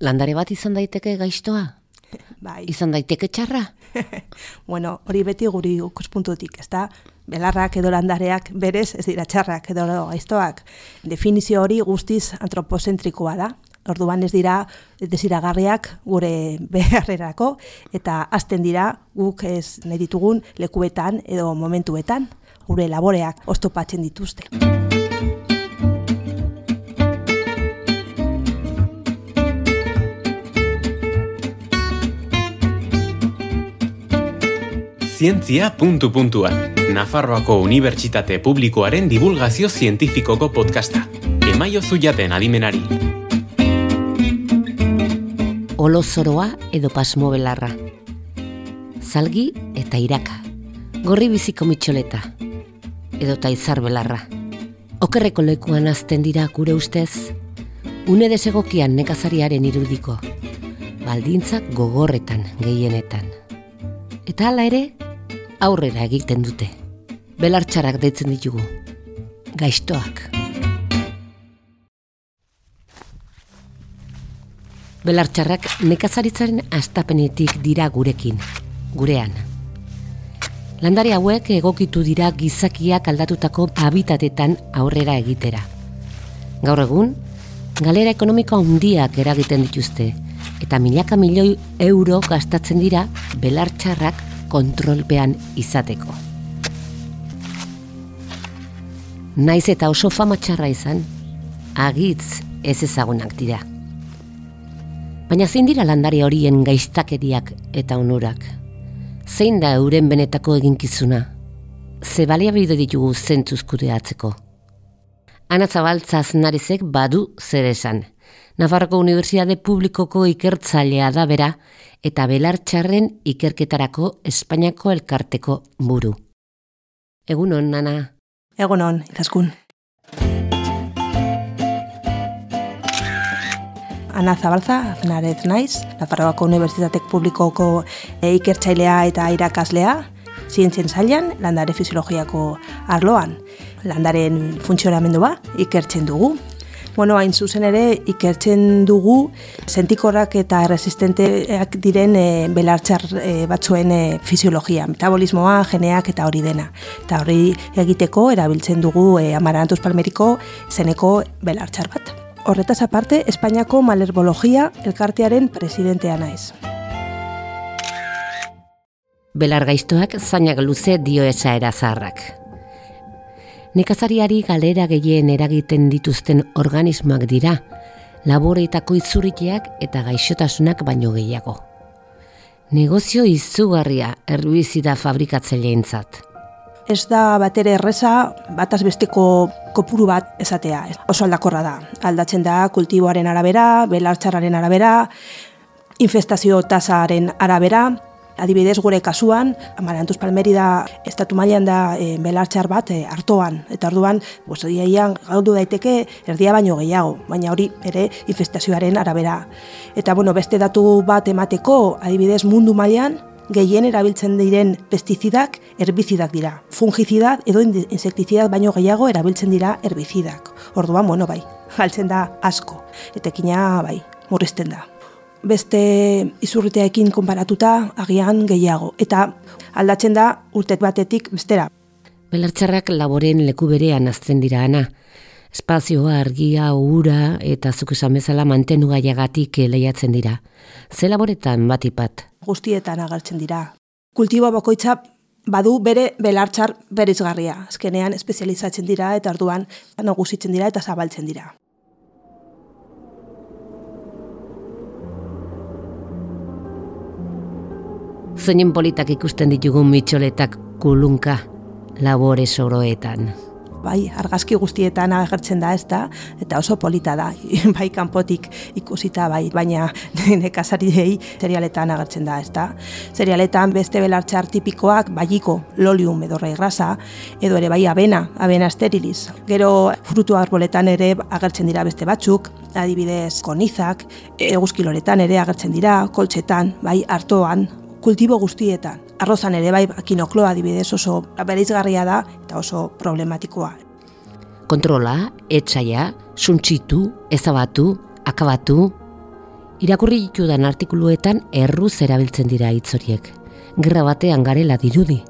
landare bat izan daiteke gaiztoa? Bai. Izan daiteke txarra? bueno, hori beti guri ikuspuntutik, ez da? Belarrak edo landareak berez ez dira txarrak edo gaiztoak. Definizio hori guztiz antropozentrikoa da. Orduan ez dira desiragarriak gure beharrerako eta azten dira guk ez nahi ditugun lekuetan edo momentuetan gure laboreak oztopatzen dituzte. Zientzia puntu puntuan. Nafarroako Unibertsitate Publikoaren divulgazio zientifikoko podcasta. Emaio zuiaten adimenari. Olo zoroa edo pasmo belarra. Zalgi eta iraka. Gorri biziko mitxoleta. Edo taizar belarra. Okerreko lekuan azten dira gure ustez. Une desegokian nekazariaren irudiko. Baldintzak gogorretan gehienetan. Eta hala ere, aurrera egiten dute. Belartxarak deitzen ditugu. Gaiztoak. Belartxarrak nekazaritzaren astapenetik dira gurekin, gurean. Landare hauek egokitu dira gizakiak aldatutako habitatetan aurrera egitera. Gaur egun, galera ekonomiko handiak eragiten dituzte, eta milaka milioi euro gastatzen dira belartxarrak kontrolpean izateko. Naiz eta oso fama txarra izan, agitz ez ezagunak dira. Baina zein dira landari horien gaiztakeriak eta onurak? Zein da euren benetako eginkizuna? Ze baliabide ditugu zentzuz kudeatzeko? Ana Zabaltzaz narizek badu zer esan. Nafarroko Unibertsitate Publikoko ikertzailea da bera eta belartxarren ikerketarako Espainiako elkarteko buru. Egunon, Nana. Egunon, itaskun. Ana Zabalza, azenarez naiz, Nafarroako Unibertsitatek Publikoko e, ikertzailea eta irakaslea, zientzien zailan, landare fisiologiako arloan. Landaren funtzionamendua ikertzen dugu, bueno, hain zuzen ere ikertzen dugu sentikorrak eta resistenteak diren e, belartxar e, batzuen e, fisiologia, metabolismoa, geneak eta hori dena. Eta hori egiteko erabiltzen dugu e, amarantus palmeriko zeneko belartxar bat. Horretaz aparte, Espainiako malerbología elkartearen presidentea naiz. Belar gaiztoak zainak luze dio esaera zarrak. Nekazariari galera gehien eragiten dituzten organismoak dira, laboreitako izurriteak eta gaixotasunak baino gehiago. Negozio izugarria erbizida fabrikatzaileentzat. Ez da batere erreza bataz besteko kopuru bat esatea. Oso aldakorra da. Aldatzen da kultiboaren arabera, belartxarraren arabera, infestazio tasaren arabera, adibidez gure kasuan, Amarantuz Palmeri da estatu mailan da e, belartxar bat e, hartoan, eta orduan, diaian gaudu daiteke erdia baino gehiago, baina hori ere infestazioaren arabera. Eta bueno, beste datu bat emateko, adibidez mundu mailan, gehien erabiltzen diren pestizidak herbizidak dira. Fungizidak edo insektizidak baino gehiago erabiltzen dira herbizidak. Orduan, bueno, bai, galtzen da asko, etekina bai, murrizten da beste izurriteekin konparatuta agian gehiago. Eta aldatzen da urtet batetik bestera. Belartxarrak laboren leku berean azten dira ana. Espazioa, argia, ura eta zuk esan bezala mantenu gaiagatik lehiatzen dira. Ze laboretan batipat? Guztietan agertzen dira. Kultibo bakoitza badu bere belartxar berizgarria. Azkenean espezializatzen dira eta orduan nagusitzen dira eta zabaltzen dira. Zeinen politak ikusten ditugun mitxoletak kulunka labore soroetan. Bai, argazki guztietan agertzen da ez da, eta oso polita da, bai kanpotik ikusita bai, baina nekazariei serialetan agertzen da ez da. Serialetan beste belartxar tipikoak baiko lolium edo raigrasa, edo ere bai abena, abena esterilis. Gero frutu arboletan ere agertzen dira beste batzuk, adibidez konizak, eguzkiloretan ere agertzen dira, koltsetan, bai hartoan, kultibo guztietan. Arrozan ere bai kinokloa adibidez oso bereizgarria da eta oso problematikoa. Kontrola, etxaia, suntxitu, ezabatu, akabatu, Irakurri ditudan artikuluetan erruz erabiltzen dira hitz horiek. Gerra batean garela dirudi.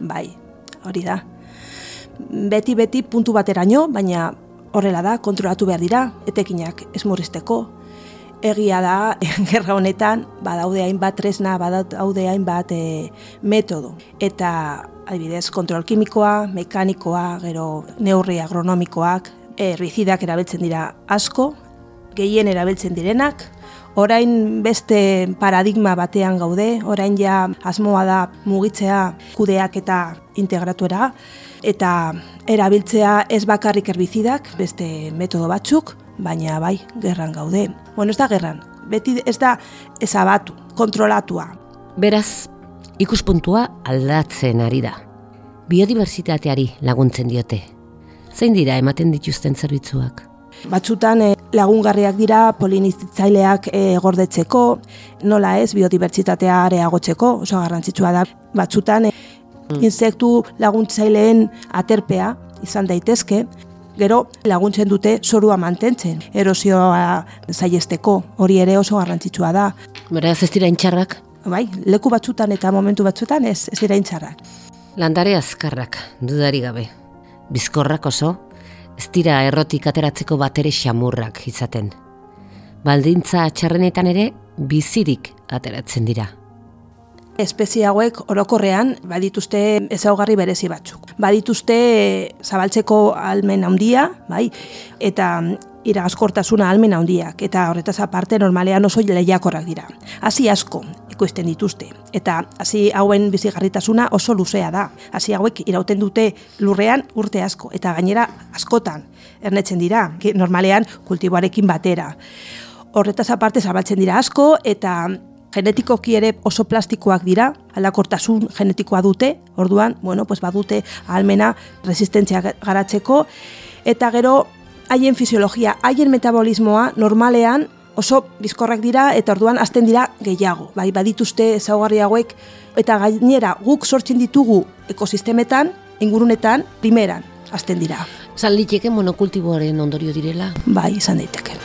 Bai, hori da. Beti-beti puntu bateraino, baina horrela da, kontrolatu behar dira, etekinak ez murrizteko. Egia da, gerra honetan, badaude hainbat tresna, badaude hainbat e, metodo. Eta, adibidez, kontrol kimikoa, mekanikoa, gero neurri agronomikoak, herbizidak erabiltzen dira asko, gehien erabiltzen direnak, orain beste paradigma batean gaude, orain ja asmoa da mugitzea kudeak eta integratuera, eta erabiltzea ez bakarrik herbizidak, beste metodo batzuk, baina bai, gerran gaude. Bueno, ez da gerran, beti ez da ezabatu, kontrolatua. Beraz, ikuspuntua aldatzen ari da. Biodibertsitateari laguntzen diote. Zein dira ematen dituzten zerbitzuak? Batzutan eh, lagungarriak dira polinizitzaileak e, gordetzeko, nola ez biodibertsitatea areagotzeko, oso garrantzitsua da. Batzutan e, insektu laguntzaileen aterpea izan daitezke, gero laguntzen dute zorua mantentzen, erosioa zaiesteko, hori ere oso garrantzitsua da. Beraz ez dira intxarrak? Bai, leku batzutan eta momentu batzutan ez, ez dira intxarrak. Landare azkarrak, dudari gabe. Bizkorrak oso, ez dira errotik ateratzeko batere xamurrak izaten. Baldintza atxarrenetan ere bizirik ateratzen dira. Espezie hauek orokorrean badituzte ezaugarri berezi batzuk. Badituzte zabaltzeko almen handia, bai, eta iragazkortasuna almen handiak eta horretaz aparte normalean oso lehiakorrak dira. Hasi asko ekoizten dituzte eta hasi hauen bizigarritasuna oso luzea da. Hasi hauek irauten dute lurrean urte asko eta gainera askotan ernetzen dira, normalean kultiboarekin batera. Horretaz aparte zabaltzen dira asko eta genetikoki ere oso plastikoak dira, aldakortasun genetikoa dute, orduan, bueno, pues badute almena resistentzia garatzeko, eta gero haien fisiologia, haien metabolismoa normalean oso bizkorrak dira eta orduan azten dira gehiago. Bai, badituzte ezaugarri hauek eta gainera guk sortzen ditugu ekosistemetan, ingurunetan, primeran azten dira. Zan liteke monokultiboaren ondorio direla? Bai, izan daiteke.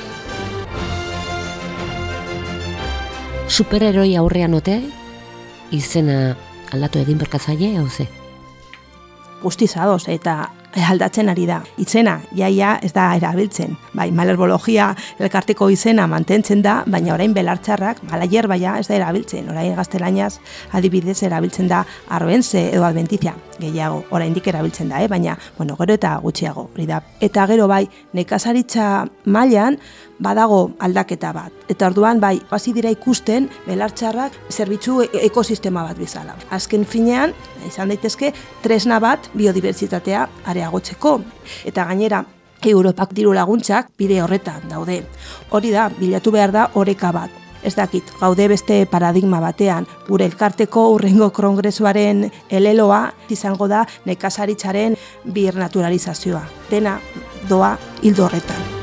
Superheroi aurrean ote, izena aldatu egin berkatzaile, hau ze? Guztizadoz, eta aldatzen ari da. Itzena, jaia ez da erabiltzen. Bai, malerbologia elkarteko izena mantentzen da, baina orain belartxarrak, malaier baia ez da erabiltzen. Orain gaztelainaz adibidez erabiltzen da arbenze edo adventizia gehiago. Orain dik erabiltzen da, eh? baina bueno, gero eta gutxiago. da. Eta gero bai, nekazaritza mailan badago aldaketa bat. Eta orduan bai, hasi dira ikusten belartxarrak zerbitzu e-, ekosistema bat bizala. Azken finean, izan daitezke, tresna bat biodibertsitatea areagotzeko. Eta gainera, Europak diru laguntzak bide horretan daude. Hori da, bilatu behar da oreka bat. Ez dakit, gaude beste paradigma batean, gure elkarteko urrengo kongresuaren eleloa izango da nekazaritzaren bir naturalizazioa. Dena doa hildo horretan.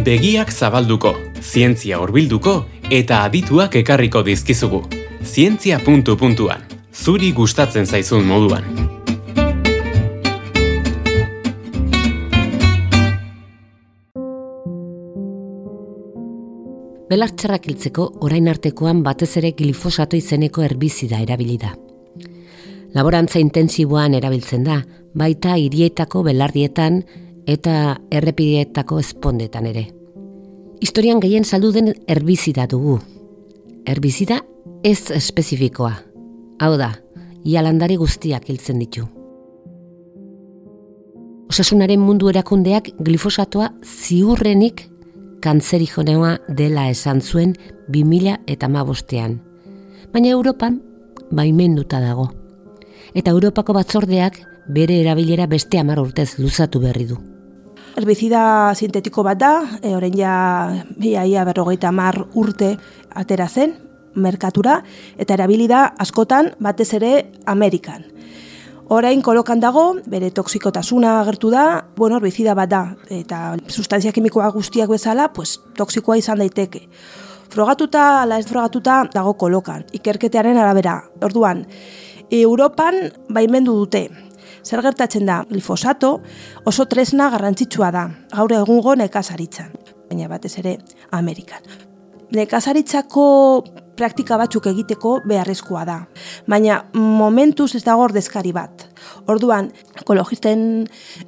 Begiak zabalduko, zientzia hurbilduko eta adituak ekarriko dizkizugu. Zientzia puntu puntuan, zuri gustatzen zaizun moduan. Belartxarrak hiltzeko orain artekoan batez ere glifosato izeneko herbizida erabili da. Laborantza intensiboan erabiltzen da, baita hirietako belardietan eta errepideetako espondetan ere. Historian gehien saldu den herbizida dugu. Herbizida ez espezifikoa. Hau da, ialandari guztiak hiltzen ditu. Osasunaren mundu erakundeak glifosatoa ziurrenik kantzerijoneoa dela esan zuen 2000 eta mabostean. Baina Europan baimenduta dago. Eta Europako batzordeak bere erabilera beste amar urtez luzatu berri du. Herbizida sintetiko bat da, e, orain ja ia, ia berrogeita mar urte atera zen, merkatura, eta erabilida askotan batez ere Amerikan. Orain kolokan dago, bere toksikotasuna agertu da, bueno, herbizida bat da, eta sustantzia kimikoa guztiak bezala, pues, toksikoa izan daiteke. Frogatuta, ala ez frogatuta, dago kolokan, ikerketearen arabera. Orduan, Europan baimendu dute, Zer gertatzen da, glifosato oso tresna garrantzitsua da, gaur egungo nekazaritzan, baina batez ere Amerikan. Nekazaritzako praktika batzuk egiteko beharrezkoa da, baina momentuz ez dago ordezkari bat. Orduan, ekologisten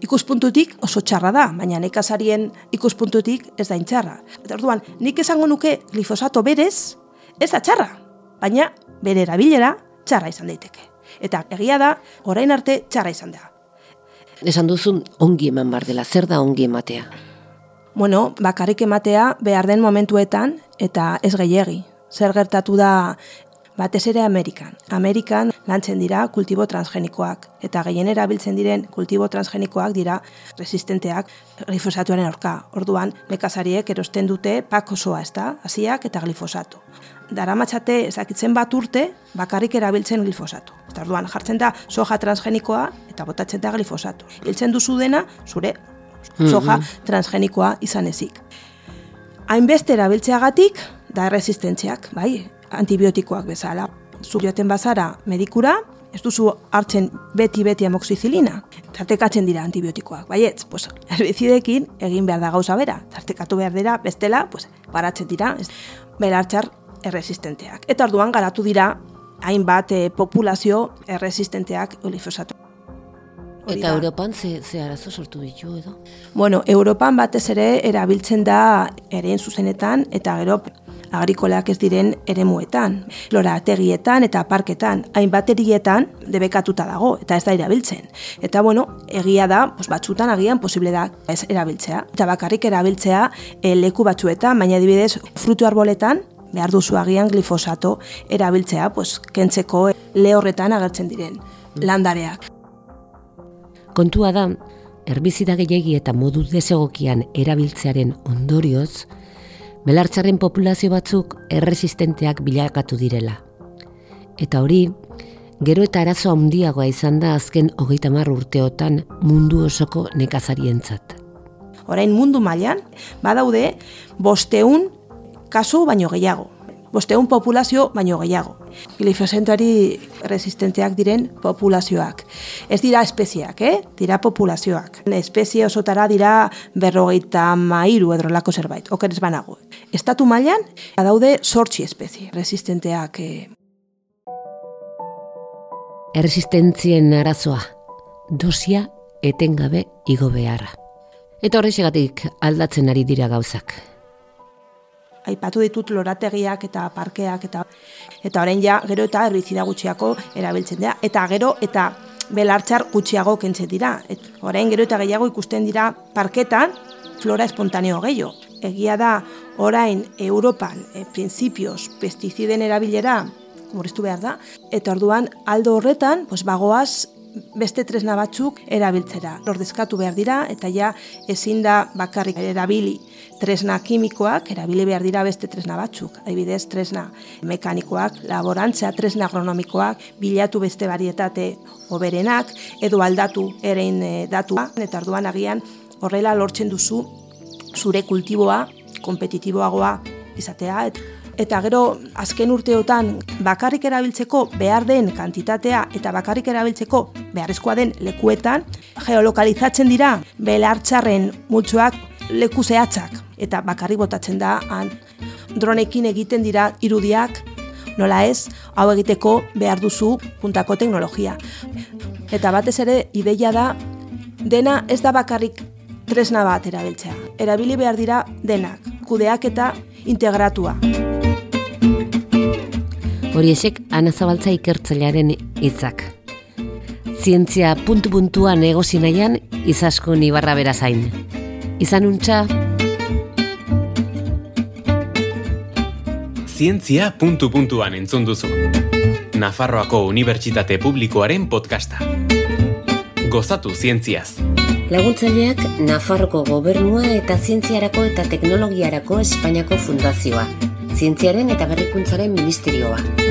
ikuspuntutik oso txarra da, baina nekazarien ikuspuntutik ez da intxarra. Orduan, nik esango nuke glifosato berez, ez da txarra, baina bere erabilera txarra izan daiteke. Eta egia da, orain arte txarra izan da. Esan duzun ongi eman bar dela, zer da ongi ematea? Bueno, bakarrik ematea behar den momentuetan eta ez gehiegi. Zer gertatu da batez ere Amerikan. Amerikan lantzen dira kultibo transgenikoak eta gehien erabiltzen diren kultibo transgenikoak dira resistenteak glifosatuaren aurka. Orduan, nekazariek erosten dute pak osoa, ez da, hasiak eta glifosatu. Dara matxate, ezakitzen bat urte, bakarrik erabiltzen glifosatu. Eta orduan, jartzen da soja transgenikoa eta botatzen da glifosatu. Hiltzen duzu dena, zure soja transgenikoa izan ezik. Hainbeste erabiltzeagatik, da resistentziak, bai, antibiotikoak bezala. Zu joaten bazara medikura, ez duzu hartzen beti-beti amoxizilina, tartekatzen dira antibiotikoak. Baietz, pues, herbizidekin egin behar da gauza bera, tartekatu behar dira, bestela, pues, baratzen dira, ez, belartxar erresistenteak. Eta orduan garatu dira, hainbat eh, populazio erresistenteak glifosatu. Hori Eta. Europan ze, ze arazo sortu ditu edo? Bueno, Europan batez ere erabiltzen da eren zuzenetan eta gero agrikoleak ez diren eremuetan, lorategietan eta parketan, hainbat erietan debekatuta dago eta ez da erabiltzen. Eta bueno, egia da, pues batzutan agian posible da ez erabiltzea. Eta bakarrik erabiltzea eh, leku batzuetan, baina adibidez frutu arboletan behar duzu agian glifosato erabiltzea, pues kentzeko lehorretan agertzen diren landareak. Kontua da, herbizida gehiegi eta modu desegokian erabiltzearen ondorioz, belartzaren populazio batzuk erresistenteak bilakatu direla. Eta hori, gero eta arazo handiagoa izan da azken hogeita mar urteotan mundu osoko nekazarientzat. Orain mundu mailan badaude bosteun kasu baino gehiago. Bosteun populazio baino gehiago. Glifosentari resistenteak diren populazioak. Ez dira espeziak, eh? dira populazioak. Espezie osotara dira berrogeita mairu edrolako zerbait, oker ez banago. Estatu mailan badaude sortzi espezie resistenteak. Eh. Erresistentzien arazoa, dosia etengabe igo beharra. Eta horrexegatik aldatzen ari dira gauzak. Aipatu ditut lorategiak eta parkeak eta eta orain ja gero eta herbizida gutxiako erabiltzen dira eta gero eta belartzar gutxiago kentzen dira. Et, orain gero eta gehiago ikusten dira parketan flora espontaneo gehiago. Egia da orain Europan e, printzipioz pestiziden erabilera murriztu behar da eta orduan aldo horretan pues bagoaz beste tresna batzuk erabiltzera. Ordezkatu behar dira eta ja ezin da bakarrik erabili tresna kimikoak, erabili behar dira beste tresna batzuk. Adibidez, tresna mekanikoak, laborantzea, tresna agronomikoak, bilatu beste varietate oberenak, edo aldatu erein e, datua, eta orduan agian horrela lortzen duzu zure kultiboa kompetitiboagoa izatea. Et, eta gero azken urteotan bakarrik erabiltzeko behar den kantitatea eta bakarrik erabiltzeko beharrezkoa den lekuetan geolokalizatzen dira belartxarren multzoak leku zehatzak eta bakarrik botatzen da han dronekin egiten dira irudiak nola ez, hau egiteko behar duzu puntako teknologia. Eta batez ere ideia da dena ez da bakarrik tresna bat erabiltzea. Erabili behar dira denak, kudeak eta integratua. Horiexek Ana Zabaltza ikertzailearen hitzak. Zientzia puntu-puntuan egosi nahian, izaskun ibarra berazain. Izan untxa, Zientzia puntu puntuan entzun duzu. Nafarroako Unibertsitate Publikoaren podcasta. Gozatu zientziaz. laguntzaileak Nafarroko gobernua eta zientziarako eta teknologiarako Espainiako fundazioa, zientziaren eta berrikuntzaren ministerioa.